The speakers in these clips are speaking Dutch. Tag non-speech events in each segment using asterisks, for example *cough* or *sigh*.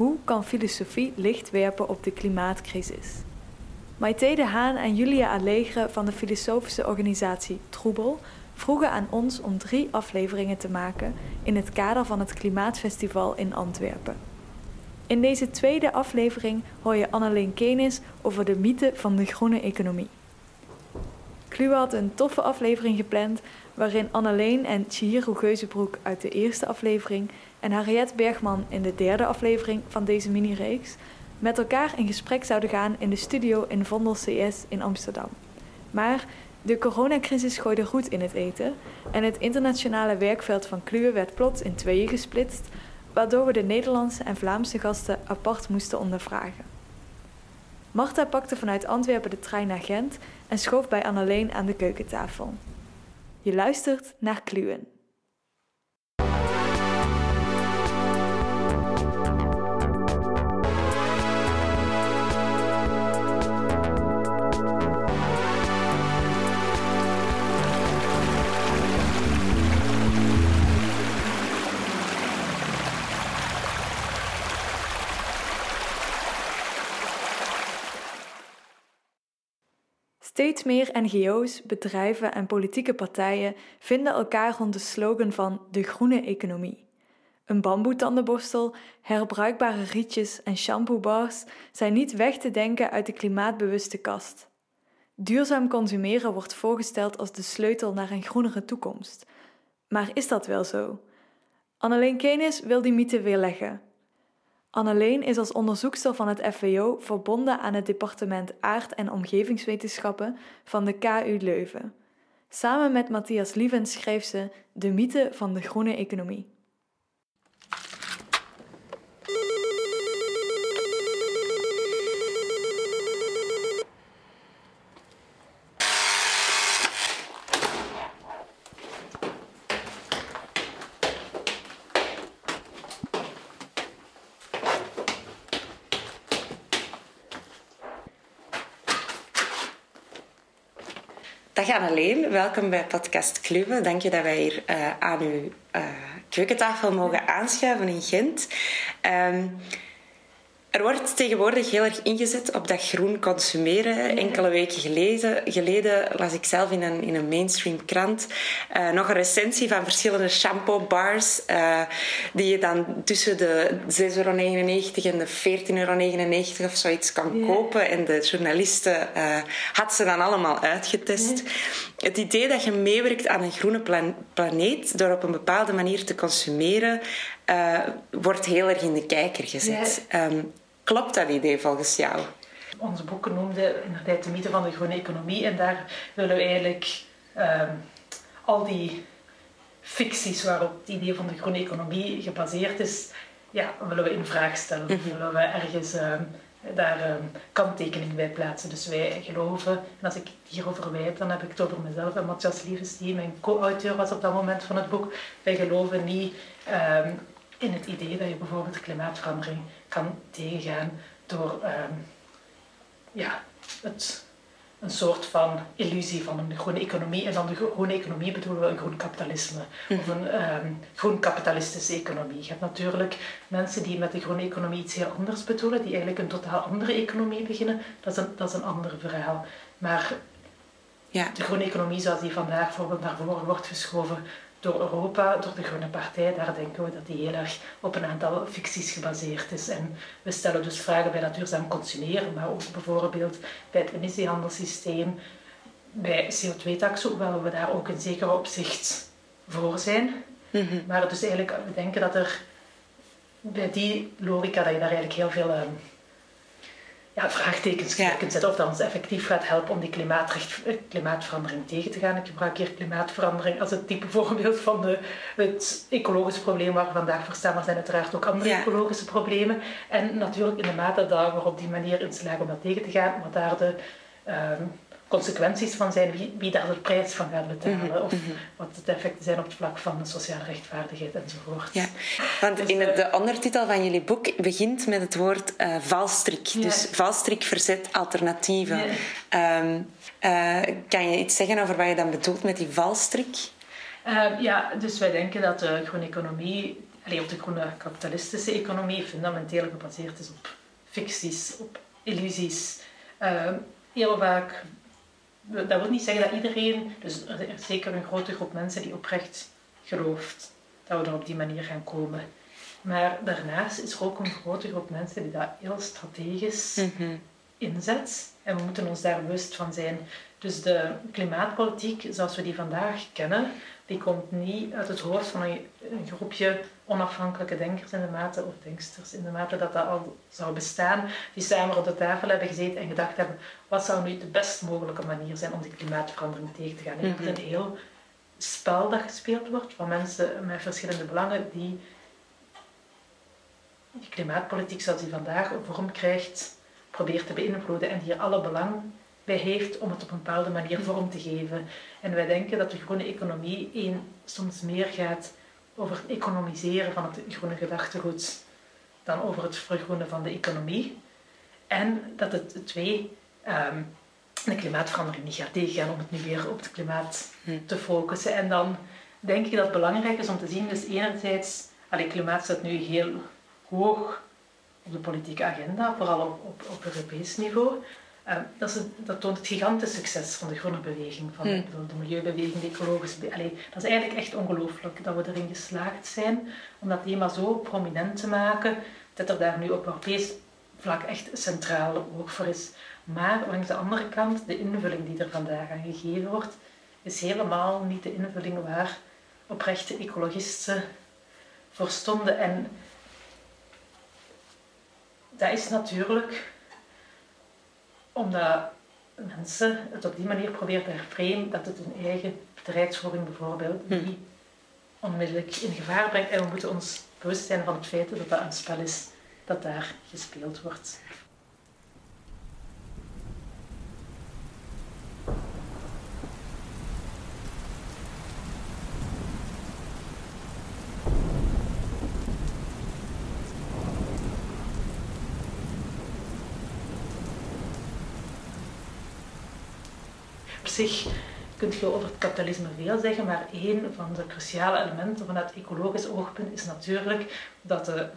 Hoe kan filosofie licht werpen op de klimaatcrisis? Maite de Haan en Julia Allegre van de filosofische organisatie Troebel vroegen aan ons om drie afleveringen te maken in het kader van het Klimaatfestival in Antwerpen. In deze tweede aflevering hoor je Anneleen Kenis over de mythe van de groene economie. Kluwe had een toffe aflevering gepland waarin Anneleen en Chihiro Geuzenbroek uit de eerste aflevering en Harriet Bergman in de derde aflevering van deze mini-reeks met elkaar in gesprek zouden gaan in de studio in Vondel CS in Amsterdam. Maar de coronacrisis gooide goed in het eten en het internationale werkveld van Kluwe werd plots in tweeën gesplitst, waardoor we de Nederlandse en Vlaamse gasten apart moesten ondervragen. Marta pakte vanuit Antwerpen de trein naar Gent en schoof bij Anneleen aan de keukentafel. Je luistert naar Kluwen. Steeds meer NGO's, bedrijven en politieke partijen vinden elkaar rond de slogan van de groene economie. Een bamboetandenborstel, herbruikbare rietjes en shampoobars zijn niet weg te denken uit de klimaatbewuste kast. Duurzaam consumeren wordt voorgesteld als de sleutel naar een groenere toekomst. Maar is dat wel zo? Anneleen Kenis wil die mythe weerleggen. Anneleen is als onderzoekster van het FWO verbonden aan het departement Aard- en Omgevingswetenschappen van de KU Leuven. Samen met Matthias Lievens schreef ze De mythe van de groene economie. Dag Anneleen, welkom bij podcast Kluwe. Dank je dat wij hier uh, aan uw uh, keukentafel mogen aanschuiven in Gent. Um, er wordt tegenwoordig heel erg ingezet op dat groen consumeren. Enkele weken geleden, geleden las ik zelf in een, in een mainstream krant uh, nog een recensie van verschillende shampoo bars uh, die je dan tussen de 6,99 euro en de 14,99 euro of zoiets kan yeah. kopen. En de journalisten uh, had ze dan allemaal uitgetest. Yeah. Het idee dat je meewerkt aan een groene plan planeet door op een bepaalde manier te consumeren, wordt heel erg in de kijker gezet. Yeah. Um, Klopt dat idee volgens jou? Onze boeken noemden inderdaad de mythe van de groene economie. En daar willen we eigenlijk um, al die ficties waarop het idee van de groene economie gebaseerd is, ja, willen we in vraag stellen. Mm -hmm. Willen we ergens um, daar um, kanttekening bij plaatsen. Dus wij geloven, en als ik hierover wij heb, dan heb ik het over mezelf en Matthias Lievens, die mijn co-auteur was op dat moment van het boek. Wij geloven niet in het idee dat je bijvoorbeeld klimaatverandering kan tegengaan door um, ja, het, een soort van illusie van een groene economie. En dan de groene economie bedoelen we een groen kapitalisme. Of een um, groen kapitalistische economie. Je hebt natuurlijk mensen die met de groene economie iets heel anders bedoelen, die eigenlijk een totaal andere economie beginnen. Dat is een, dat is een ander verhaal. Maar ja. de groene economie zoals die vandaag bijvoorbeeld naar voren wordt geschoven, door Europa, door de Groene Partij, daar denken we dat die heel erg op een aantal ficties gebaseerd is. En we stellen dus vragen bij dat duurzaam consumeren, maar ook bijvoorbeeld bij het emissiehandelssysteem, bij CO2-taxen, hoewel we daar ook in zekere opzicht voor zijn. Mm -hmm. Maar dus eigenlijk, we denken dat er bij die logica, dat je daar eigenlijk heel veel... Um, ja, vraagtekens ja. kunt zetten of dat ons effectief gaat helpen om die klimaatverandering tegen te gaan. Ik gebruik hier klimaatverandering als het type voorbeeld van de, het ecologische probleem waar we vandaag voor staan, maar zijn uiteraard ook andere ja. ecologische problemen. En natuurlijk in de mate dat we op die manier in slagen om dat tegen te gaan, wat daar de um, consequenties van zijn, wie, wie daar de prijs van gaat betalen, mm -hmm. of wat de effecten zijn op het vlak van de sociale rechtvaardigheid enzovoort. Ja, want dus, in het, de ondertitel van jullie boek begint met het woord uh, valstrik. Ja. Dus valstrik, verzet, alternatieven. Ja. Um, uh, kan je iets zeggen over wat je dan bedoelt met die valstrik? Uh, ja, dus wij denken dat de groene economie alleen op de groene kapitalistische economie fundamenteel gebaseerd is op ficties, op illusies. Uh, heel vaak, dat wil niet zeggen dat iedereen, dus er is zeker een grote groep mensen die oprecht gelooft dat we er op die manier gaan komen. Maar daarnaast is er ook een grote groep mensen die dat heel strategisch mhm. inzet. En we moeten ons daar bewust van zijn. Dus de klimaatpolitiek zoals we die vandaag kennen, die komt niet uit het hoofd van een, groepje onafhankelijke denkers in de mate, of denksters in de mate dat dat al zou bestaan, die samen op de tafel hebben gezeten en gedacht hebben, wat zou nu de best mogelijke manier zijn om die klimaatverandering tegen te gaan. Mm -hmm. Het is een heel spel dat gespeeld wordt van mensen met verschillende belangen die die klimaatpolitiek zoals die vandaag vorm krijgt, probeert te beïnvloeden en die alle belang heeft om het op een bepaalde manier vorm te geven. En wij denken dat de groene economie één, soms meer gaat over het economiseren van het groene gedachtegoed dan over het vergroenen van de economie. En dat het twee, um, de klimaatverandering niet gaat tegengaan om het nu weer op het klimaat hm. te focussen. En dan denk ik dat het belangrijk is om te zien, dus enerzijds, allee, klimaat staat nu heel hoog op de politieke agenda, vooral op, op, op Europees niveau. Ehm, dat, is dat, toont het gigantisch succes van de groene beweging, van hmm. de, milieubeweging, de ecologische Allee, Dat is eigenlijk echt ongelooflijk dat we erin geslaagd zijn om dat thema zo prominent te maken, dat er daar nu op Europees vlak echt centraal oog voor is. Maar langs de andere kant, de invulling die er vandaag aan gegeven wordt, is helemaal niet de invulling waar oprechte ecologisten voor stonden. En dat is natuurlijk omdat mensen het op die manier proberen te herframen dat het hun eigen bedrijfsvoering bijvoorbeeld hm. niet onmiddellijk in gevaar brengt. En we moeten ons bewust zijn van het feit dat dat een spel is dat daar gespeeld wordt. Zich kunt je over het kapitalisme veel zeggen, maar een van de cruciale elementen vanuit ecologisch oogpunt is natuurlijk dat de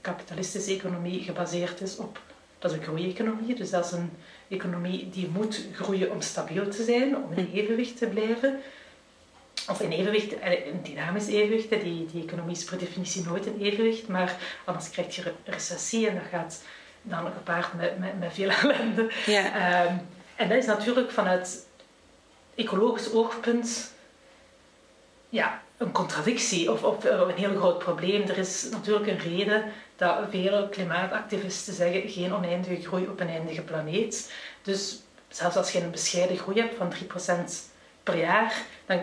kapitalistische economie gebaseerd is op, dat is een groeieconomie, dus dat is een economie die moet groeien om stabiel te zijn, om in evenwicht te blijven. Of in evenwicht, een dynamisch evenwicht, die, die economie is per definitie nooit in evenwicht, maar anders krijg je recessie en dat gaat dan gepaard met, met, met veel ellende. Ja. Ehm, en dat is natuurlijk vanuit ecologisch oogpunt ja, een contradictie of, of, een heel groot probleem. Er is natuurlijk een reden dat veel klimaatactivisten zeggen geen oneindige groei op een eindige planeet. Dus zelfs als je een bescheiden groei hebt van 3% per jaar, dan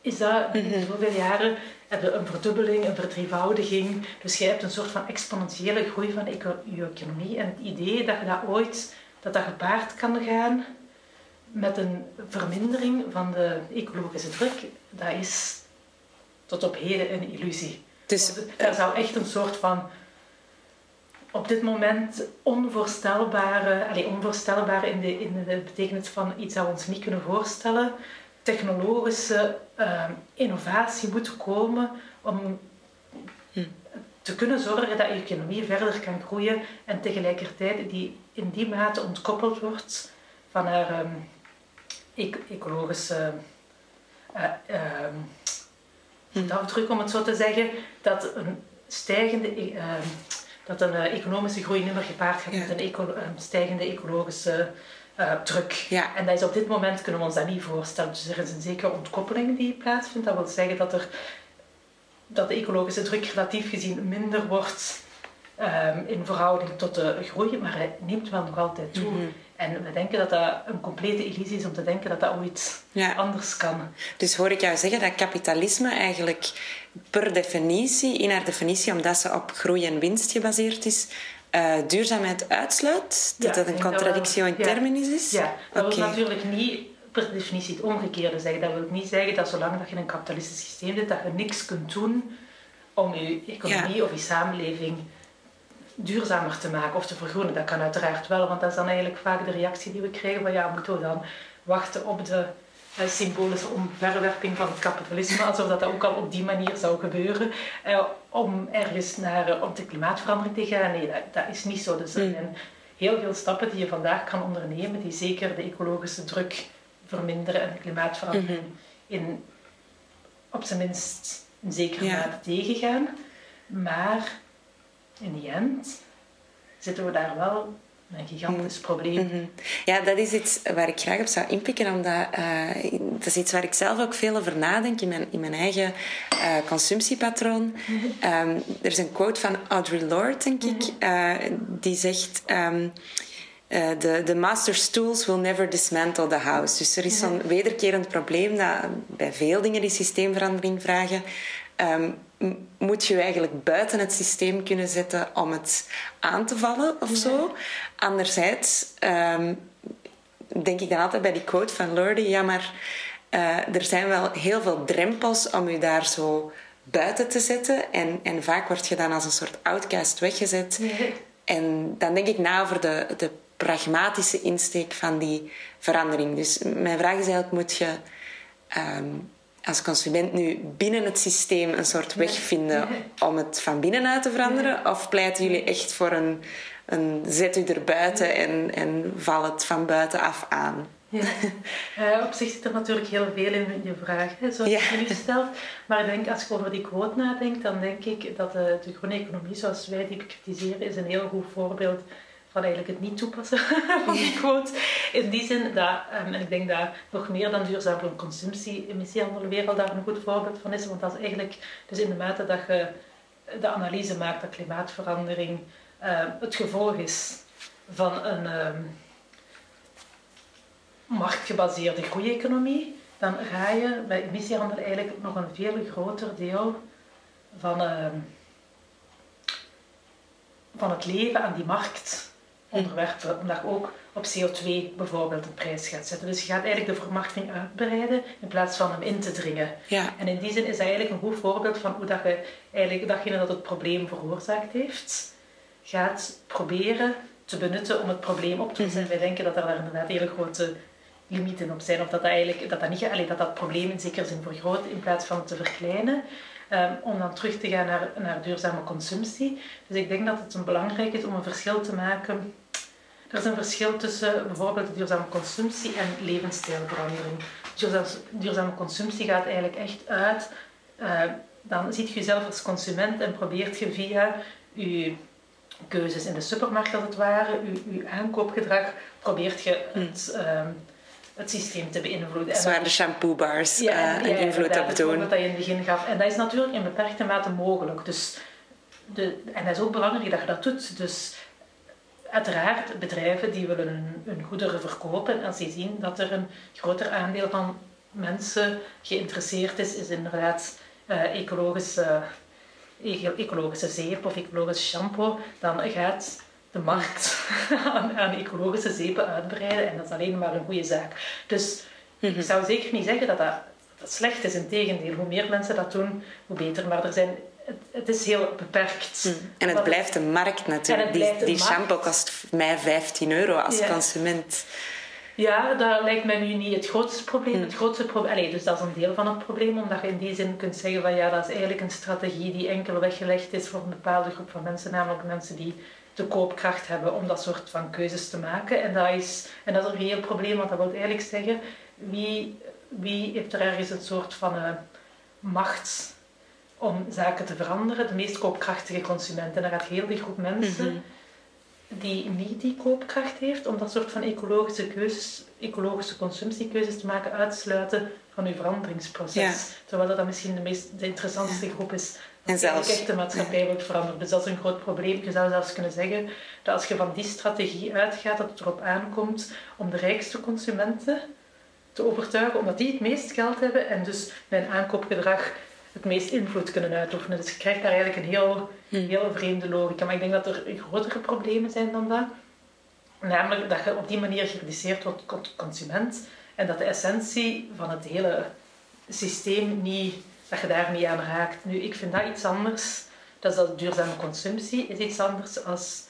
is dat in mhm. zoveel jaren hebben een verdubbeling, een verdrievoudiging. Dus je hebt een soort van exponentiële groei van je economie. En het idee dat je dat ooit dat dat gepaard kan gaan met een vermindering van de ecologische druk, dat is tot op heden een illusie. Er zou echt een soort van op dit moment onvoorstelbare, allez, onvoorstelbare in de, in de betekenis van iets dat we ons niet kunnen voorstellen, technologische uh, innovatie moet komen om hm. te kunnen zorgen dat je economie verder kan groeien en tegelijkertijd die in die mate ontkoppeld wordt van haar ehm, ecologische uh, uh, afdruk, om het zo te zeggen, dat een stijgende uh, dat een eh, economische groei niet meer gepaard gaat met een, stijgende ecologische uh, druk. Ja. En dat is op dit moment kunnen we ons dat niet voorstellen. Dus er is een zekere ontkoppeling die plaatsvindt. Dat wil zeggen dat, er, dat de ecologische druk relatief gezien minder wordt um, in verhouding tot de groei, maar hij neemt wel nog altijd toe. Mhm. En we denken dat dat een complete illusie is om te denken dat dat ooit anders kan. Dus hoor ik jou zeggen dat kapitalisme eigenlijk per definitie, in haar definitie, omdat ze op groei en winst gebaseerd is, uh, duurzaamheid uitsluit? Dat dat een contradictio in terminis is? Ja, dat okay. wil natuurlijk niet per definitie het omgekeerde zeggen. Dat wil niet zeggen dat zolang dat je in een kapitalistisch systeem zit, dat je niks kunt doen om je economie of je samenleving duurzamer te maken of te vergroenen. Dat kan uiteraard wel, want dat is dan eigenlijk vaak de reactie die we krijgen van ja, moeten we dan wachten op de uh, symbolische omverwerping van het kapitalisme, *laughs* alsof dat, dat ook al op die manier zou gebeuren, uh, om ergens naar om de klimaatverandering te gaan. Nee, dat, dat is niet zo. Dus er zijn heel veel stappen die je vandaag kan ondernemen, die zeker de ecologische druk verminderen en de klimaatverandering mm-hmm. in, op zijn minst in zekere mate tegengaan. Maar in die end zitten we daar wel een gigantisch probleem. Mhm. Ja, dat is iets waar ik graag op zou inpikken, omdat uh, dat is iets waar ik zelf ook veel over nadenk in mijn, in mijn eigen uh, consumptiepatroon. Mhm. um, er is een quote van Audre Lorde, denk ik, uh, die zegt. Um, de, de master's tools will never dismantle the house. Dus er is zo'n wederkerend probleem dat bij veel dingen die systeemverandering vragen, um, moet je eigenlijk buiten het systeem kunnen zetten om het aan te vallen of zo. Anderzijds um, denk ik dan altijd bij die quote van Lorde, ja, maar uh, er zijn wel heel veel drempels om je daar zo buiten te zetten. En, en vaak word je dan als een soort outcast weggezet. En dan denk ik na over de, de pragmatische insteek van die verandering. Dus mijn vraag is eigenlijk, moet je... Um, als consument nu binnen het systeem een soort weg vinden om het van binnenuit te veranderen? Of pleiten jullie echt voor een, een zet u er buiten en, en val het van buitenaf aan? Ja. Uh, *laughs* op zich zit er natuurlijk heel veel in je vraag, hè, zoals ja. je nu stelt. Maar ik denk, als ik over die quote nadenk, dan denk ik dat de, de groene economie, zoals wij die bekritiseren, is een heel goed voorbeeld van eigenlijk het niet toepassen *laughs* van die quote. In die zin dat, um, en ik denk dat nog meer dan duurzame consumptie, emissiehandel daar een goed voorbeeld van is. Want dat is eigenlijk, dus in de mate dat je de analyse maakt dat klimaatverandering uh, het gevolg is van een um, marktgebaseerde groeieconomie, dan ga je bij emissiehandel eigenlijk nog een veel groter deel van, uh, van het leven aan die markt onderwerpen, omdat je ook op CO2 bijvoorbeeld een prijs gaat zetten. Dus je gaat eigenlijk de vermarkting uitbreiden in plaats van hem in te dringen. Ja. En in die zin is dat eigenlijk een goed voorbeeld van hoe dat je eigenlijk datgene dat het probleem veroorzaakt heeft, gaat proberen te benutten om het probleem op te lossen. Mm Wij denken dat er daar inderdaad hele grote limieten op zijn, of dat dat, eigenlijk, dat, dat, niet, allee, dat dat probleem in zekere zin vergroot in plaats van te verkleinen. Um, om dan terug te gaan naar, naar duurzame consumptie. Dus ik denk dat het belangrijk is om een verschil te maken er is een verschil tussen bijvoorbeeld duurzame consumptie en levensstijlverandering. Duurzame consumptie gaat eigenlijk echt uit. Uh, dan ziet je jezelf als consument en probeert je via je keuzes in de supermarkt als het ware, je, je aankoopgedrag, probeert je het, uh, het systeem te beïnvloeden. Zwaar de shampoobars ja, uh, invloed op doen. Dat je in het begin gaf. En dat is natuurlijk in beperkte mate mogelijk. Dus de, en dat is ook belangrijk dat je dat doet. Dus uiteraard bedrijven die willen hun, goederen verkopen. En als die zien dat er een groter aandeel van mensen geïnteresseerd is, is inderdaad uh, ecologische, ecologische zeep of ecologisch shampoo, dan gaat de markt *laughs* aan, aan, ecologische zeepen uitbreiden en dat is alleen maar een goede zaak. Dus ik mhm. zou zeker niet zeggen dat dat, dat slecht is, integendeel. Hoe meer mensen dat doen, hoe beter. Maar er zijn het, is heel beperkt. Mm. En het blijft een markt natuurlijk. Die, die shampoo kost mij 15 euro als consument. Ja, dat lijkt mij nu niet het grootste probleem. Mm. Het grootste probleem dus dat is een deel van het probleem, omdat je in die zin kunt zeggen van ja, dat is eigenlijk een strategie die enkel weggelegd is voor een bepaalde groep van mensen, namelijk mensen die de koopkracht hebben om dat soort van keuzes te maken. En dat is, en dat is een reëel probleem, want dat wil eigenlijk zeggen, wie, wie heeft er ergens een soort van uh, macht om zaken te veranderen. De meest koopkrachtige consumenten. En dan gaat heel die groep mensen mhm. Die niet die koopkracht heeft om dat soort van ecologische keuzes, ecologische consumptiekeuzes te maken, uitsluiten van uw veranderingsproces. Terwijl dat dan misschien de, meest, de interessantste groep is. En zelfs, echt de maatschappij ja. wordt veranderd. Dus dat is een groot probleem. Je zou zelfs kunnen zeggen dat als je van die strategie uitgaat, dat het erop aankomt om de rijkste consumenten te overtuigen, omdat die het meest geld hebben en dus bij een aankoopgedrag het meest invloed kunnen uitoefenen. Dus je krijgt daar eigenlijk een heel, hmm. heel vreemde logica. Maar ik denk dat er grotere problemen zijn dan dat. Namelijk dat je op die manier gereduceerd wordt tot consument en dat de essentie van het hele systeem niet, dat je daar niet aan raakt. Nu, ik vind dat iets anders. Dat is dat duurzame consumptie is iets anders als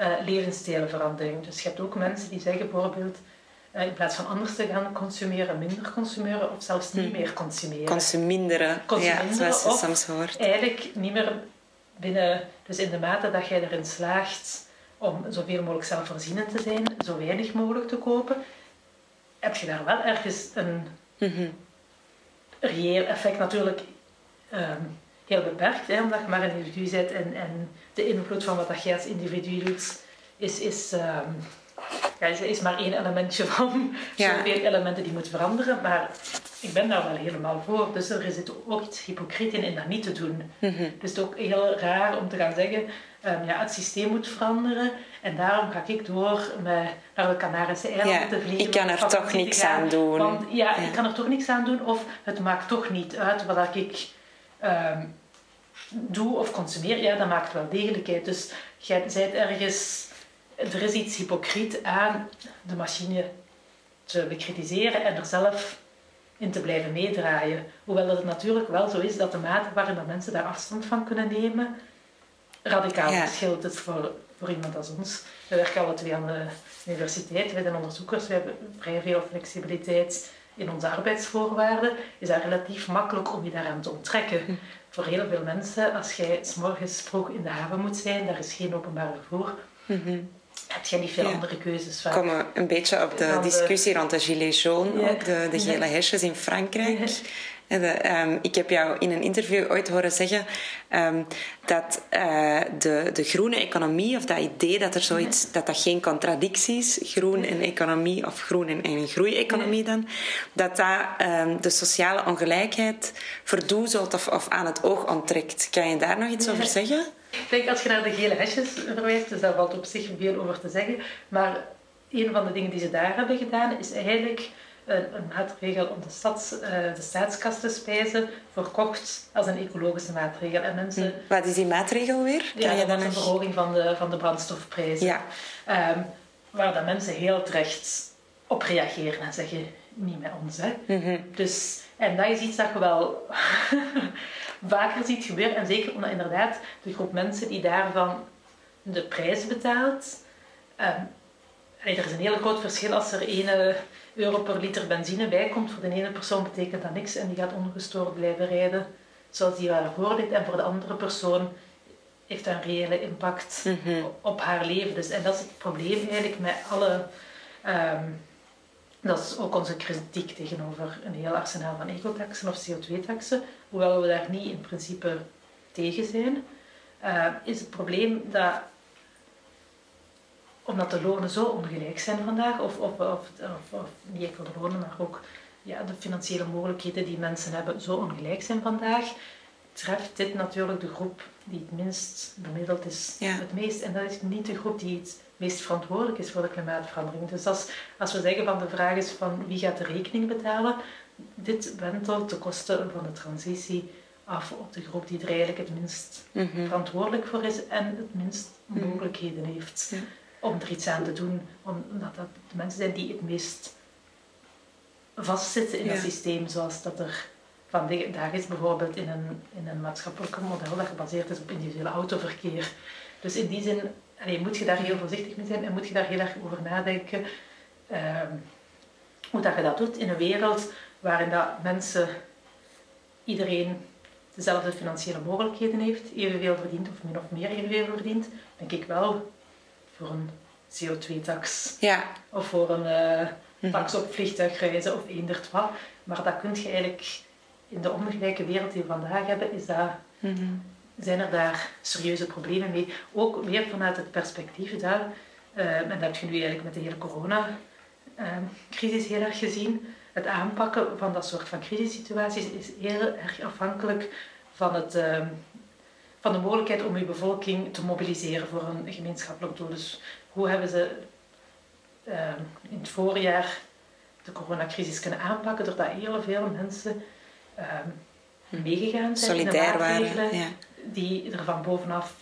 uh, levensstijlverandering. Dus je hebt ook mensen die zeggen bijvoorbeeld eh, in plaats van anders te gaan consumeren, minder consumeren of zelfs niet Hm. meer consumeren. Consuminderen, ja, Consuminderen zoals je soms hoort. Eigenlijk niet meer binnen, dus in de mate dat jij erin slaagt om zoveel mogelijk zelfvoorzienend te zijn, zo weinig mogelijk te kopen, heb je daar wel ergens een Mhm. reëel effect natuurlijk ehm, heel beperkt, hè, omdat je maar een individu bent en, en de invloed van wat dat jij als individu doet is, is, ehm, ja, is, is maar één elementje *laughs* van Ja. zoveel elementen die moeten veranderen. Maar ik ben daar wel helemaal voor. Dus er zit ook iets hypocriet in in dat niet te doen. Mhm. Dus het is ook heel raar om te gaan zeggen, ehm, ja, het systeem moet veranderen en daarom ga ik door met naar de Canarische eilanden Ja, te vliegen. ik kan er toch niks gaan, aan doen. Want ja, Ja. ik kan er toch niks aan doen of het maakt toch niet uit wat ik ehm, doe of consumeer. Ja, dat maakt wel degelijk uit. Dus jij bent ergens, er is iets hypocriet aan de machine te bekritiseren en er zelf in te blijven meedraaien. Hoewel dat het natuurlijk wel zo is dat de mate waarin dat mensen daar afstand van kunnen nemen radicaal Ja. verschilt. Het voor, voor iemand als ons. We werken alle twee aan de universiteit, wij zijn onderzoekers, we hebben vrij veel flexibiliteit in onze arbeidsvoorwaarden. Is dat relatief makkelijk om je daaraan te onttrekken. Hm. Voor heel veel mensen, als jij s morgens vroeg in de haven moet zijn, daar is geen openbaar vervoer, Mhm. Heb je niet veel Ja. andere keuzes. vaak. komen een beetje op de de- discussie rond de gilets jaunes, Ja. ook de, de gele hesjes in Frankrijk. De, ehm, ik heb jou in een interview ooit horen zeggen ehm, dat eh, de, de groene economie, of dat idee dat er zoiets, dat dat geen contradictie is, groen en economie, of groen en, en groeieconomie dan, dat dat ehm, de sociale ongelijkheid verdoezelt of, of aan het oog onttrekt. Kan je daar nog iets Ja. over zeggen? Ik denk als je naar de gele hesjes verwijst, dus daar valt op zich veel over te zeggen. Maar een van de dingen die ze daar hebben gedaan, is eigenlijk een, een maatregel om de, stads, eh, de staatskas te spijzen, verkocht als een ecologische maatregel. En mensen, Wat is die maatregel weer? ja, Kan je dat dan een verhoging van de, van de brandstofprijzen. Ja. Ehm, waar dat mensen heel terecht op reageren en zeggen, niet met ons. Hè. Mhm. Dus, en dat is iets dat je wel vaker ziet gebeuren. En zeker omdat inderdaad de groep mensen die daarvan de prijs betaalt. ehm, er is een heel groot verschil als er 1 euro per liter benzine bij komt. Voor de ene persoon betekent dat niks en die gaat ongestoord blijven rijden zoals die daarvoor deed. En voor de andere persoon heeft dat een reële impact Mhm. op haar leven. Dus, en dat is het probleem eigenlijk met alle... ehm, dat is ook onze kritiek tegenover een heel arsenaal van ecotaxen of CO2-taxen. Hoewel we daar niet in principe tegen zijn, eh, is het probleem dat omdat de lonen zo ongelijk zijn vandaag, of, of, of, of, of niet enkel de lonen, maar ook ja, de financiële mogelijkheden die mensen hebben zo ongelijk zijn vandaag, treft dit natuurlijk de groep die het minst bemiddeld is Ja. het meest. En dat is niet de groep die het meest verantwoordelijk is voor de klimaatverandering. Dus als, als we zeggen van de vraag is van wie gaat de rekening betalen, dit wentelt de kosten van de transitie af op de groep die er eigenlijk het minst Mhm. verantwoordelijk voor is en het minst Mhm. mogelijkheden heeft om er iets aan te doen. Omdat dat de mensen zijn die het meest vastzitten in het systeem, zoals dat er vandaag is, bijvoorbeeld in een, in een maatschappelijk model dat gebaseerd is op individueel autoverkeer. Dus in die zin allee, moet je daar heel voorzichtig mee zijn en moet je daar heel erg over nadenken ehm, hoe dat je dat doet in een wereld waarin dat mensen, iedereen dezelfde financiële mogelijkheden heeft, evenveel verdient of min of meer evenveel verdient, denk ik wel voor een CO2-tax Ja. of voor een Mhm. tax op vliegtuigreizen of eender wat. Maar dat kun je eigenlijk in de ongelijke wereld die we vandaag hebben, is dat, Mhm. Zijn er daar serieuze problemen mee. Ook weer vanuit het perspectief dat, eh, en dat heb je nu eigenlijk met de hele corona-crisis heel erg gezien, het aanpakken van dat soort van crisissituaties is heel erg afhankelijk van, het, eh, van de mogelijkheid om je bevolking te mobiliseren voor een gemeenschappelijk doel. Dus hoe hebben ze eh, in het voorjaar de coronacrisis kunnen aanpakken doordat heel veel mensen meegegaan zijn in de Solidair maatregelen waren. Ja. Die er van bovenaf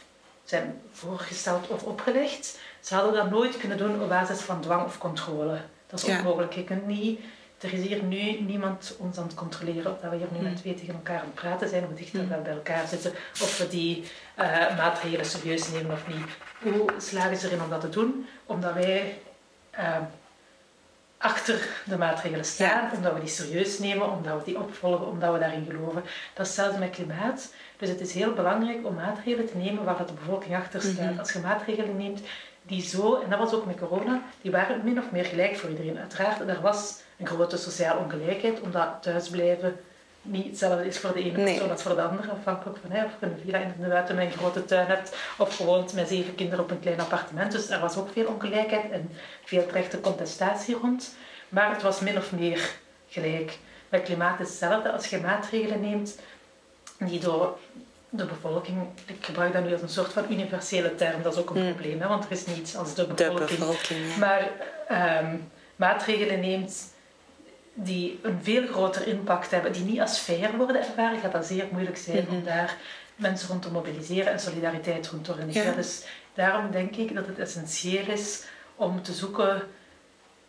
zijn voorgesteld of opgelegd. Ze hadden dat nooit kunnen doen op basis van dwang of controle. Dat is Ja. onmogelijk. Je kunt niet, er is hier nu niemand ons aan het controleren of dat we hier nu met twee tegen elkaar aan het praten zijn, hoe dicht we bij elkaar zitten, of we die eh, maatregelen serieus nemen of niet. Hoe slagen ze erin om dat te doen? Omdat wij eh, achter de maatregelen staan, omdat we die serieus nemen, omdat we die opvolgen, omdat we daarin geloven. Dat is hetzelfde met klimaat. Dus het is heel belangrijk om maatregelen te nemen waar de bevolking achter staat. Mhm. Als je maatregelen neemt die zo, en dat was ook met corona, die waren min of meer gelijk voor iedereen. Uiteraard, er was een grote sociale ongelijkheid, omdat thuisblijven niet hetzelfde is voor de ene Nee. persoon als voor de andere, afhankelijk van hè, of je een villa in de buiten met een grote tuin hebt, of gewoon met zeven kinderen op een klein appartement. Dus er was ook veel ongelijkheid en veel terechte contestatie rond. Maar het was min of meer gelijk. Met klimaat is hetzelfde. Als je maatregelen neemt die door de bevolking, ik gebruik dat nu als een soort van universele term, dat is ook een Hmm. probleem, hè, want er is niets als de De bevolking. ja. Maar ehm, maatregelen neemt die een veel groter impact hebben, die niet als fair worden ervaren, gaat dat zeer moeilijk zijn om daar mensen rond te mobiliseren en solidariteit rond te organiseren. Ja. Dus daarom denk ik dat het essentieel is om te zoeken.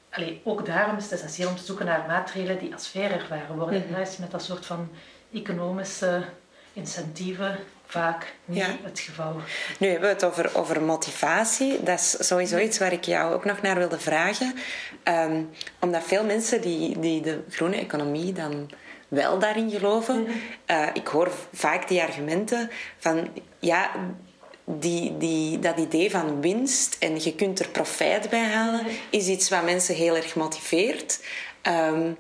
Allee, ook daarom is het essentieel om te zoeken naar maatregelen die als fair ervaren worden. En dat is met dat soort van economische incentieven vaak niet Ja. het geval. Nu hebben we het over, over motivatie. Dat is sowieso iets waar ik jou ook nog naar wilde vragen. Ehm, omdat veel mensen die, die de groene economie dan wel daarin geloven. eh, ik hoor vaak die argumenten van ja, die, die, dat idee van winst en je kunt er profijt bij halen, is iets wat mensen heel erg motiveert. Ehm,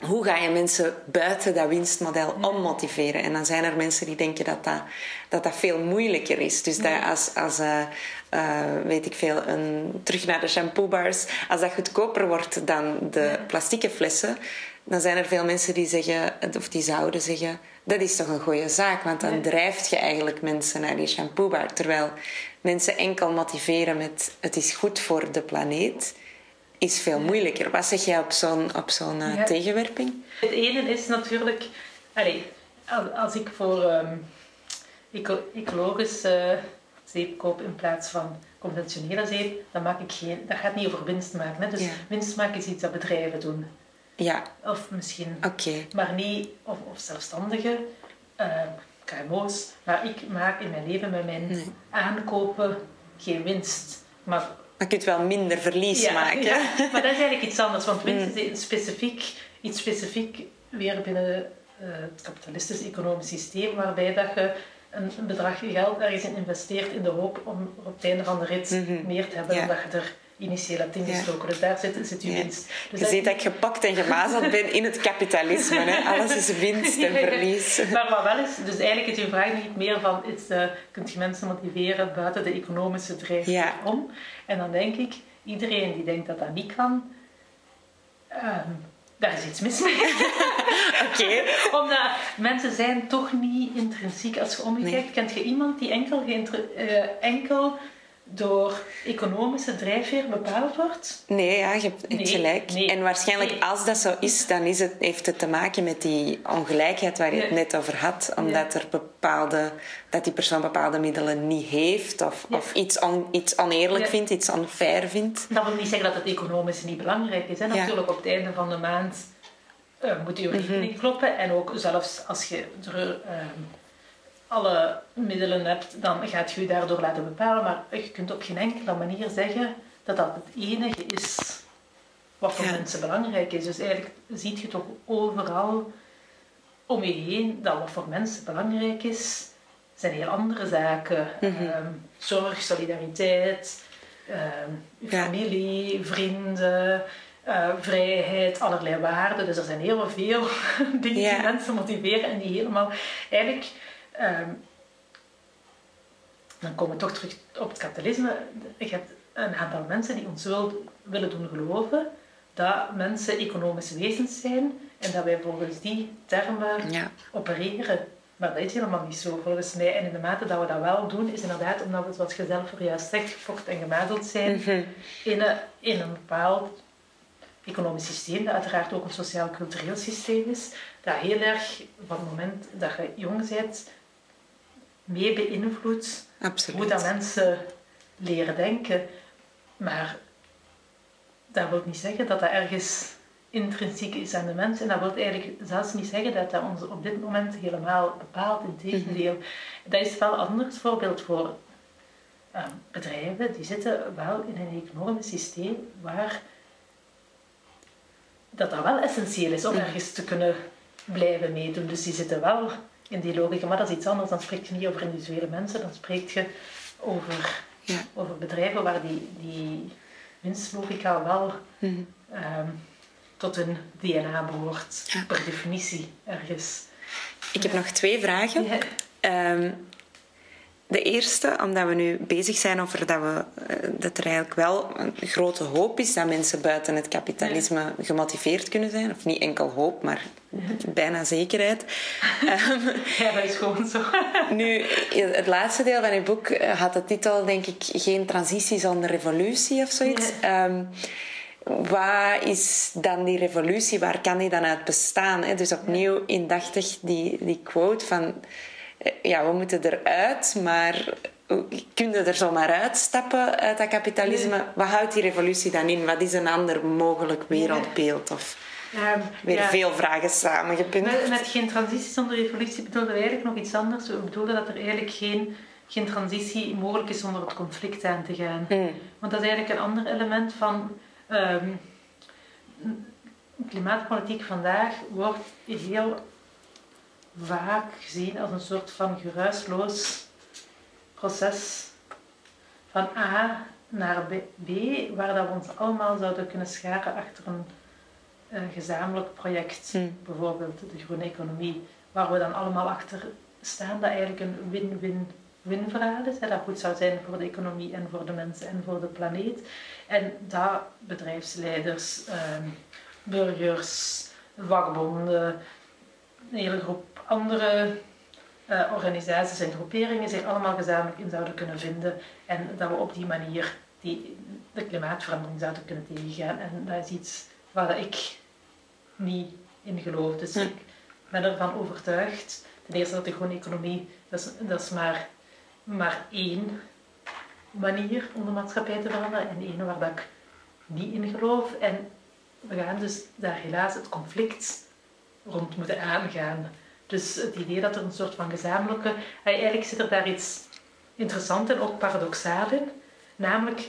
hoe ga je mensen buiten dat winstmodel ommotiveren? En dan zijn er mensen die denken dat dat, dat, dat veel moeilijker is. Dus dat als, als eh, eh, weet ik veel, een, terug naar de shampoobars, als dat goedkoper wordt dan de plastieke flessen, dan zijn er veel mensen die zeggen, of die zouden zeggen, dat is toch een goede zaak, want dan drijft je eigenlijk mensen naar die shampoobar. Terwijl mensen enkel motiveren met het is goed voor de planeet, is veel moeilijker. Wat zeg jij op zo'n op zo'n eh, Ja. tegenwerping? Het ene is natuurlijk, als, ik voor ehm, eco- ecologisch eh, zeep koop in plaats van conventionele zeep, dan maak ik geen, dat gaat niet over winst maken. Hè? Dus Ja. winst maken is iets dat bedrijven doen. Ja, Of misschien, oké. maar niet, of, of zelfstandigen, eh, KMO's. Maar ik maak in mijn leven met mijn Nee. aankopen geen winst. Maar Je wel minder verlies maken. ja, maar dat is eigenlijk iets anders, want winst is iets specifiek, iets specifiek weer binnen eh, het kapitalistische economisch systeem, waarbij dat je een, een bedrag geld ergens in investeert in de hoop om op het einde van de rit Mhm. meer te hebben dan dat je er initieel hebt Ja. ingestoken. Dus daar zit, zit je winst. Dus Je ziet dat ik gepakt en gemazeld ben in het kapitalisme. Hè? Alles is winst en *laughs* verlies. Maar wat wel is, dus eigenlijk is uw vraag niet meer van, is, eh kunt je mensen motiveren buiten de economische drijfveer om? En dan denk ik, iedereen die denkt dat dat niet kan, ehm, daar is iets mis mee. *laughs* Oké. *laughs* Omdat mensen zijn toch niet intrinsiek. Als je omkijkt, kent je iemand die enkel, eh, enkel door economische drijfveer bepaald wordt? Nee, ja, je hebt Nee, gelijk. nee. en waarschijnlijk Nee. als dat zo is, dan is het, heeft het te maken met die ongelijkheid waar je het net over had. Omdat er bepaalde, dat die persoon bepaalde middelen niet heeft of, Ja. of iets, on, iets oneerlijk Ja. vindt, iets unfair vindt. Dat wil niet zeggen dat het economisch niet belangrijk is. Hè? Ja. Natuurlijk, op het einde van de maand eh, moet je rekening kloppen. En ook zelfs als je er ehm, alle middelen hebt, dan gaat je je daardoor laten bepalen. Maar je kunt op geen enkele manier zeggen dat dat het enige is wat voor Ja. mensen belangrijk is. Dus eigenlijk zie je toch overal om je heen dat wat voor mensen belangrijk is, zijn heel andere zaken. Mhm. Ehm, zorg, solidariteit, ehm, Ja. familie, vrienden, eh, vrijheid, allerlei waarden. Dus er zijn heel veel *laughs* dingen Ja. die mensen motiveren en die helemaal eigenlijk. Ehm, dan komen we toch terug op het kapitalisme. Je hebt een aantal mensen die ons wil, willen doen geloven dat mensen economische wezens zijn en dat wij volgens die termen Ja. opereren. Maar dat is helemaal niet zo volgens mij. En in de mate dat we dat wel doen, is inderdaad omdat we, zoals je zelf juist zegt, gefokt en gemazeld zijn Mhm. in, een, in een bepaald economisch systeem, dat uiteraard ook een sociaal-cultureel systeem is, dat heel erg van het moment dat je jong bent, mee beïnvloedt hoe dat mensen leren denken. Maar dat wil niet zeggen dat dat ergens intrinsiek is aan de mens. En dat wil eigenlijk zelfs niet zeggen dat dat ons op dit moment helemaal bepaalt. Integendeel. Dat is wel een ander voorbeeld voor eh, bedrijven. Die zitten wel in een economisch systeem waar dat dat wel essentieel is om ergens te kunnen blijven meedoen. Dus die zitten wel in die logica. Maar dat is iets anders. Dan spreek je niet over individuele mensen, dan spreek je over, Ja. over bedrijven waar die, die winstlogica wel Mhm. ehm, tot hun DNA behoort. Ja. Per definitie ergens. Ik heb nog twee vragen. Ja. De eerste, omdat we nu bezig zijn over dat, we, eh, dat er eigenlijk wel een grote hoop is dat mensen buiten het kapitalisme gemotiveerd kunnen zijn. Of niet enkel hoop, maar *laughs* bijna zekerheid. *laughs* Ehm, ja, dat is gewoon zo. *laughs* nu, het laatste deel van uw boek eh, had de titel, denk ik, Geen transitie zonder revolutie of zoiets. Ehm, wat is dan die revolutie? Waar kan die dan uit bestaan? Hè? Dus opnieuw indachtig die, die quote van... Ja, we moeten eruit, maar kun je er zomaar uitstappen uit dat kapitalisme? Wat houdt die revolutie dan in? Wat is een ander mogelijk wereldbeeld? Of Ehm, weer ja. veel vragen samengepunt? Met, met geen transitie zonder revolutie bedoelden we eigenlijk nog iets anders. We bedoelden dat er eigenlijk geen, geen transitie mogelijk is zonder het conflict aan te gaan. Hmm. Want dat is eigenlijk een ander element van ehm, klimaatpolitiek vandaag wordt heel vaak gezien als een soort van geruisloos proces van A naar B, B, waar dat we ons allemaal zouden kunnen scharen achter een gezamenlijk project, Hmm. bijvoorbeeld de groene economie, waar we dan allemaal achter staan, dat eigenlijk een win-win-win verhaal is, hè, dat goed zou zijn voor de economie en voor de mensen en voor de planeet. En dat bedrijfsleiders, ehm, burgers, vakbonden, een hele groep andere eh, organisaties en groeperingen zich allemaal gezamenlijk in zouden kunnen vinden en dat we op die manier die, de klimaatverandering zouden kunnen tegengaan. En dat is iets waar ik niet in geloof. Dus Hm. ik ben ervan overtuigd, ten eerste dat de groene economie, dat is, dat is maar, maar één manier om de maatschappij te veranderen en één waar dat ik niet in geloof. En we gaan dus daar helaas het conflict rond moeten aangaan. Dus het idee dat er een soort van gezamenlijke... Eigenlijk zit er daar iets interessant en ook paradoxaal in. Namelijk,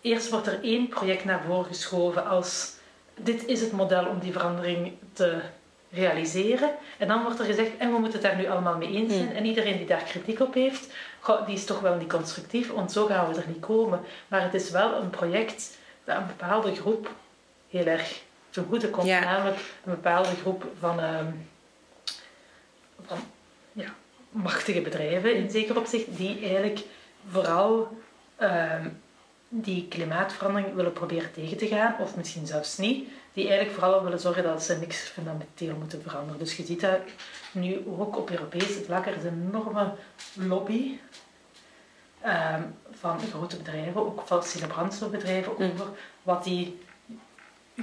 eerst wordt er één project naar voren geschoven als... Dit is het model om die verandering te realiseren. En dan wordt er gezegd, en we moeten het daar nu allemaal mee eens zijn. En iedereen die daar kritiek op heeft, goh, die is toch wel niet constructief, want zo gaan we er niet komen. Maar het is wel een project dat een bepaalde groep heel erg ten goede komt. Ja. Namelijk een bepaalde groep van, ehm, van ja, machtige bedrijven in zeker opzicht, die eigenlijk vooral ehm, die klimaatverandering willen proberen tegen te gaan, of misschien zelfs niet, die eigenlijk vooral willen zorgen dat ze niks fundamenteel moeten veranderen. Dus je ziet dat nu ook op Europees vlak, er is een enorme lobby ehm, van grote bedrijven, ook fossiele brandstofbedrijven, Mm. over wat die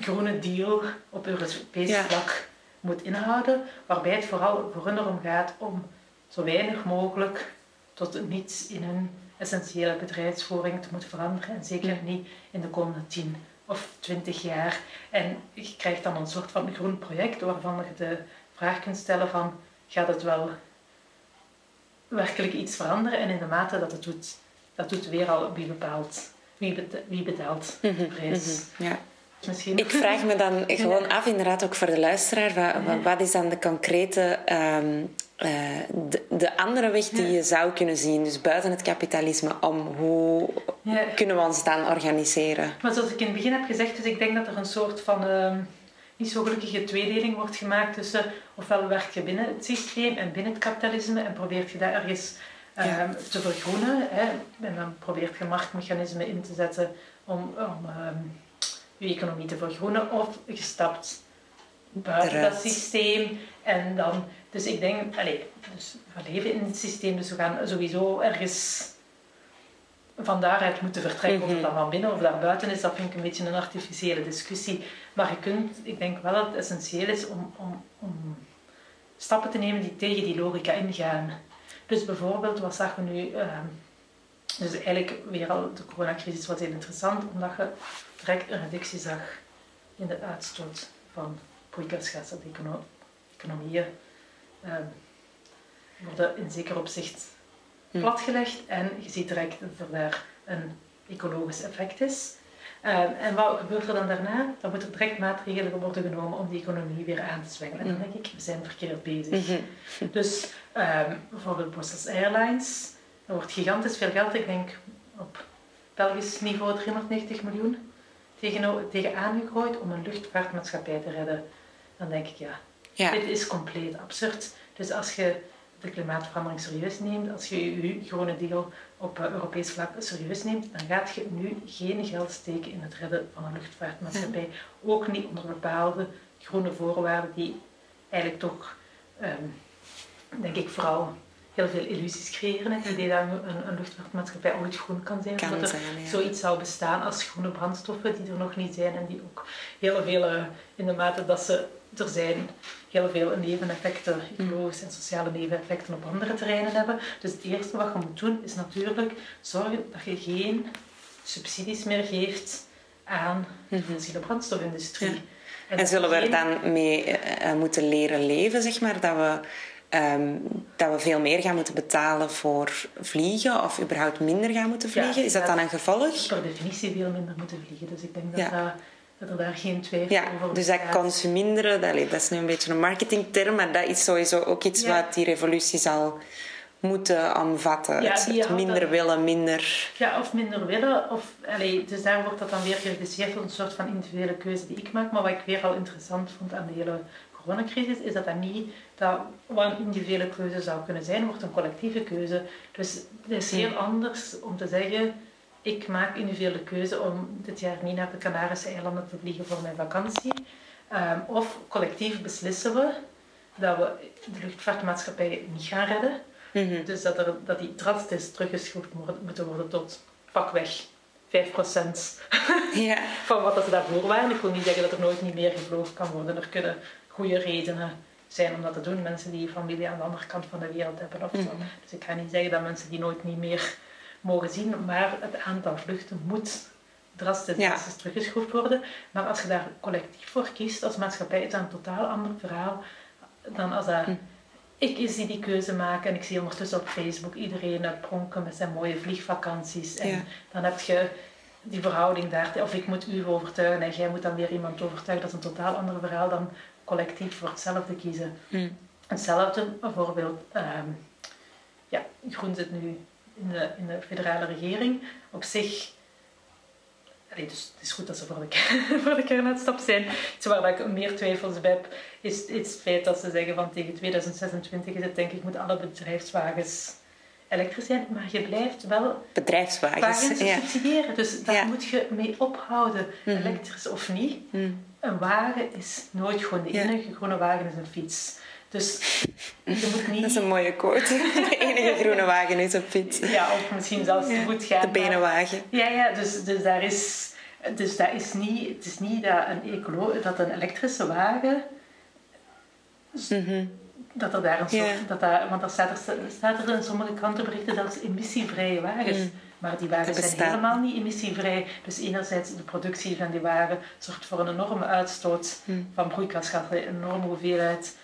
groene deal op Europees Ja. vlak moet inhouden, waarbij het vooral voor hun erom gaat om zo weinig mogelijk tot niets in hun essentiële bedrijfsvoering te moeten veranderen en zeker niet in de komende 10 of 20 jaar. En je krijgt dan een soort van groen project waarvan je de vraag kunt stellen van gaat het wel werkelijk iets veranderen en in de mate dat het doet, dat doet weer al wie bepaalt, wie, bet- wie betaalt de prijs. Mhm, ja. Misschien. Ik vraag me dan *laughs* gewoon af, inderdaad ook voor de luisteraar, wat, wat, is dan de concrete, ehm, eh, de, de andere weg die je zou kunnen zien, dus buiten het kapitalisme, om hoe Ja. kunnen we ons dan organiseren? Maar zoals ik in het begin heb gezegd, dus ik denk dat er een soort van ehm, niet zo gelukkige tweedeling wordt gemaakt tussen ofwel werk je binnen het systeem en binnen het kapitalisme en probeert je dat ergens ehm, Ja. te vergroenen. Hè, en dan probeert je marktmechanismen in te zetten om, om je economie te vergroenen of je stapt buiten Eruit. dat systeem en dan... Dus ik denk, allez, dus we leven in het systeem, dus we gaan sowieso ergens van daaruit moeten vertrekken. Of het dan van binnen of daarbuiten is, dat vind ik een beetje een artificiële discussie. Maar je kunt, ik denk wel dat het essentieel is om, om, om stappen te nemen die tegen die logica ingaan. Dus bijvoorbeeld, wat zagen we nu? ehm, dus eigenlijk weer al de coronacrisis was heel interessant, omdat je direct een reductie zag in de uitstoot van broeikasgassen. De econo- economieën ehm, worden in zeker opzicht Hm. platgelegd en je ziet direct dat er daar een ecologisch effect is. Ehm, en wat gebeurt er dan daarna? Dan moeten er direct maatregelen worden genomen om die economie weer aan te zwengelen. En dan denk ik, we zijn verkeerd bezig. Mhm. Dus ehm, bijvoorbeeld Brussels Airlines, er wordt gigantisch veel geld, ik denk op Belgisch niveau 390 miljoen, tegen, tegen aangegooid om een luchtvaartmaatschappij te redden. Dan denk ik, ja, Ja. dit is compleet absurd. Dus als je de klimaatverandering serieus neemt, als je je groene deal op eh, Europees vlak serieus neemt, dan gaat je nu geen geld steken in het redden van een luchtvaartmaatschappij. Ook niet onder bepaalde groene voorwaarden die eigenlijk toch, ehm, denk ik, vooral heel veel illusies creëren. Het idee dat een, een luchtvaartmaatschappij ooit groen kan zijn. Kan dat er zijn, ja. zoiets zou bestaan als groene brandstoffen die er nog niet zijn en die ook heel veel, eh, in de mate dat ze er zijn, heel veel neveneffecten, ecologische en sociale neveneffecten op andere terreinen hebben. Dus het eerste wat je moet doen is natuurlijk zorgen dat je geen subsidies meer geeft aan de fossiele brandstofindustrie. Mhm. En zullen we er dan mee eh, eh, moeten leren leven, zeg maar? Dat we, ehm, dat we veel meer gaan moeten betalen voor vliegen of überhaupt minder gaan moeten Ja, vliegen? Is dat dan een gevolg? per definitie veel minder moeten vliegen. Dus ik denk dat, Ja. dat, dat er daar geen twijfel Ja, over dus dat consuminderen, dat, dat is nu een beetje een marketingterm, maar dat is sowieso ook iets wat die revolutie zal moeten omvatten. Ja, het minder dat- willen, minder... Ja, of minder willen. Of, allee, dus daar wordt dat dan weer gereduceerd tot een soort van individuele keuze die ik maak. Maar wat ik weer al interessant vond aan de hele coronacrisis, is dat dat niet dat wat een individuele keuze zou kunnen zijn, wordt een collectieve keuze. Dus het is heel anders om te zeggen, ik maak individuele keuze om dit jaar niet naar de Canarische eilanden te vliegen voor mijn vakantie. Ehm, of collectief beslissen we dat we de luchtvaartmaatschappij niet gaan redden. Mhm. Dus dat, er, dat die drastisch teruggeschroefd moeten worden tot pakweg 5% Ja. *laughs* van wat ze daarvoor waren. Ik wil niet zeggen dat er nooit niet meer gevlogen kan worden. Er kunnen goede redenen zijn om dat te doen. Mensen die familie aan de andere kant van de wereld hebben of zo. Mhm. Dus ik ga niet zeggen dat mensen die nooit niet meer mogen zien. Maar het aantal vluchten moet drastisch, Ja. teruggeschroefd worden. Maar als je daar collectief voor kiest als maatschappij, is dat een totaal ander verhaal dan als dat... Hm. Ik is die die keuze maken en ik zie ondertussen op Facebook iedereen pronken met zijn mooie vliegvakanties. En Ja. dan heb je die verhouding daar. Of ik moet u overtuigen en jij moet dan weer iemand overtuigen. Dat is een totaal ander verhaal dan collectief voor hetzelfde kiezen. Hm. Hetzelfde bijvoorbeeld, ehm, ja, Groen zit nu in de, in de federale regering. Op zich, allee, dus het is goed dat ze voor de, *laughs* voor de kernuitstap zijn. Iets waar ik meer twijfels bij heb, is, is het feit dat ze zeggen van tegen 2026 is het denk ik, moeten alle bedrijfswagens elektrisch zijn. Maar je blijft wel Bedrijfswagens. wagens Ja. subsidiëren. Dus daar Ja. moet je mee ophouden, Mhm. elektrisch of niet. Hm. Een wagen is nooit gewoon de enige groene wagen is een fiets. Dus je moet niet... *laughs* Dat is een mooie quote. *laughs* De enige groene wagen is een fiets. Ja, of misschien zelfs Ja. voet gaan. De benenwagen. Ja, ja, dus, dus daar is... Dus dat is niet, het is niet dat een, ecolo, dat een elektrische wagen, Mhm. dat er daar een soort... Dat daar, want er staat er, staat er in sommige krantenberichten zelfs emissievrije wagens. Mm. Maar die wagens Dat zijn helemaal niet emissievrij. Dus enerzijds de productie van die wagen zorgt voor een enorme uitstoot Mm. van broeikasgassen, een enorme hoeveelheid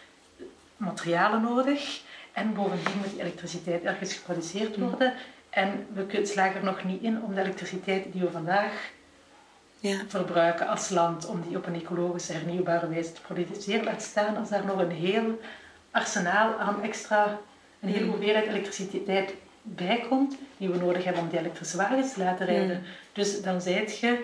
materialen nodig. En bovendien moet die elektriciteit ergens geproduceerd Mm. worden. En we slagen er nog niet in om de elektriciteit die we vandaag Ja. verbruiken als land, om die op een ecologische, hernieuwbare wijze te produceren. Laat staan als daar nog een heel arsenaal aan extra, een hele Mm. hoeveelheid elektriciteit bij komt, die we nodig hebben om die elektrische wagens te laten rijden. Mm. Dus dan zijt je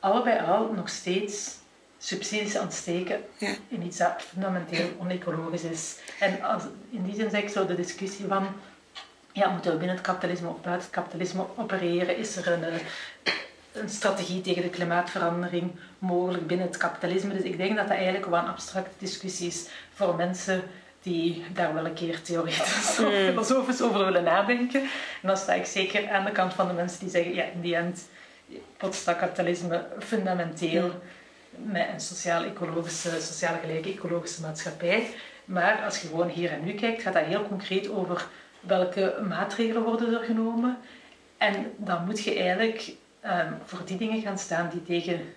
al bij al nog steeds subsidies aan het steken Ja. in iets dat fundamenteel onecologisch is. En als, in die zin zeg ik zo de discussie van, ja, moeten we binnen het kapitalisme of buiten het kapitalisme opereren? Is er een, eh, een strategie tegen de klimaatverandering mogelijk binnen het kapitalisme? Dus ik denk dat dat eigenlijk wel een abstracte discussie is voor mensen die daar wel een keer theoretisch of filosofisch over willen nadenken. En dan sta ik zeker aan de kant van de mensen die zeggen, ja, in die end dat kapitalisme fundamenteel met een sociaal-ecologische, sociaal gelijke ecologische maatschappij. Maar als je gewoon hier en nu kijkt, gaat dat heel concreet over welke maatregelen worden er genomen. En dan moet je eigenlijk ehm, voor die dingen gaan staan die tegen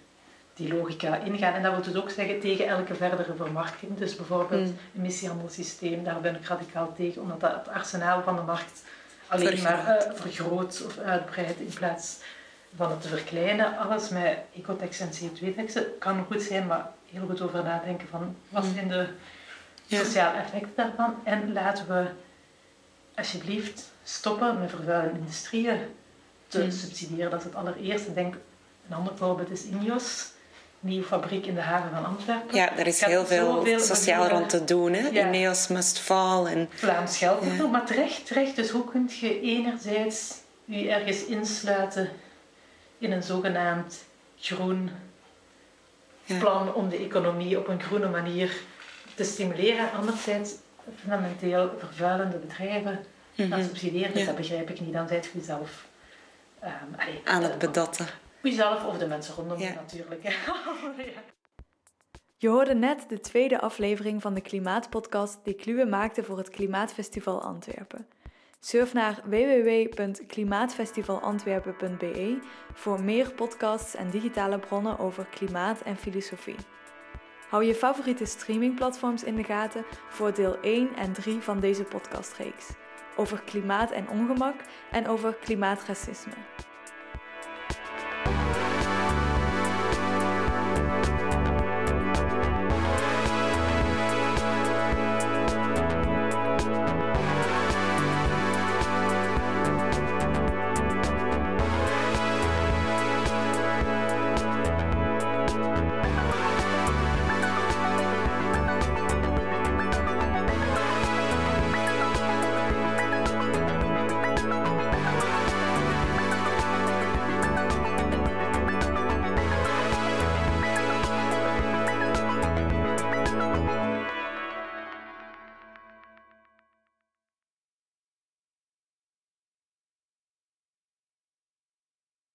die logica ingaan. En dat wil dus ook zeggen tegen elke verdere vermarkting. Dus bijvoorbeeld Mm. emissiehandelssysteem, daar ben ik radicaal tegen, omdat dat het arsenaal van de markt alleen Vergroot. maar eh, vergroot of uitbreidt in plaats van het te verkleinen. Alles met ecotex en CO2-teksten kan goed zijn, maar heel goed over nadenken van wat Mm. zijn de sociale effecten daarvan. En laten we alsjeblieft stoppen met vervuilende industrieën te Mm. subsidiëren. Dat is het allereerste. Denk, een ander voorbeeld is Ineos, nieuwe fabriek in de haven van Antwerpen. Ja, er is heel veel sociaal manieren- rond te doen. Hè? Ja. Ineos must fall. En, Vlaams geld Ja. maar terecht, terecht. Dus hoe kun je enerzijds je ergens insluiten in een zogenaamd groen Ja. plan om de economie op een groene manier te stimuleren. Anderzijds fundamenteel vervuilende bedrijven gaan subsidiëren. Dus dat begrijp ik niet. Dan zijt je zelf ehm, allee, aan het eh, bedotten. Jezelf of de mensen rondom je natuurlijk. hè. *laughs* ja. Je hoorde net de tweede aflevering van de Klimaatpodcast die Kluwe maakte voor het Klimaatfestival Antwerpen. Surf naar www.klimaatfestivalantwerpen.be voor meer podcasts en digitale bronnen over klimaat en filosofie. Hou je favoriete streamingplatforms in de gaten voor deel 1 en 3 van deze podcastreeks over klimaat en ongemak en over klimaatracisme.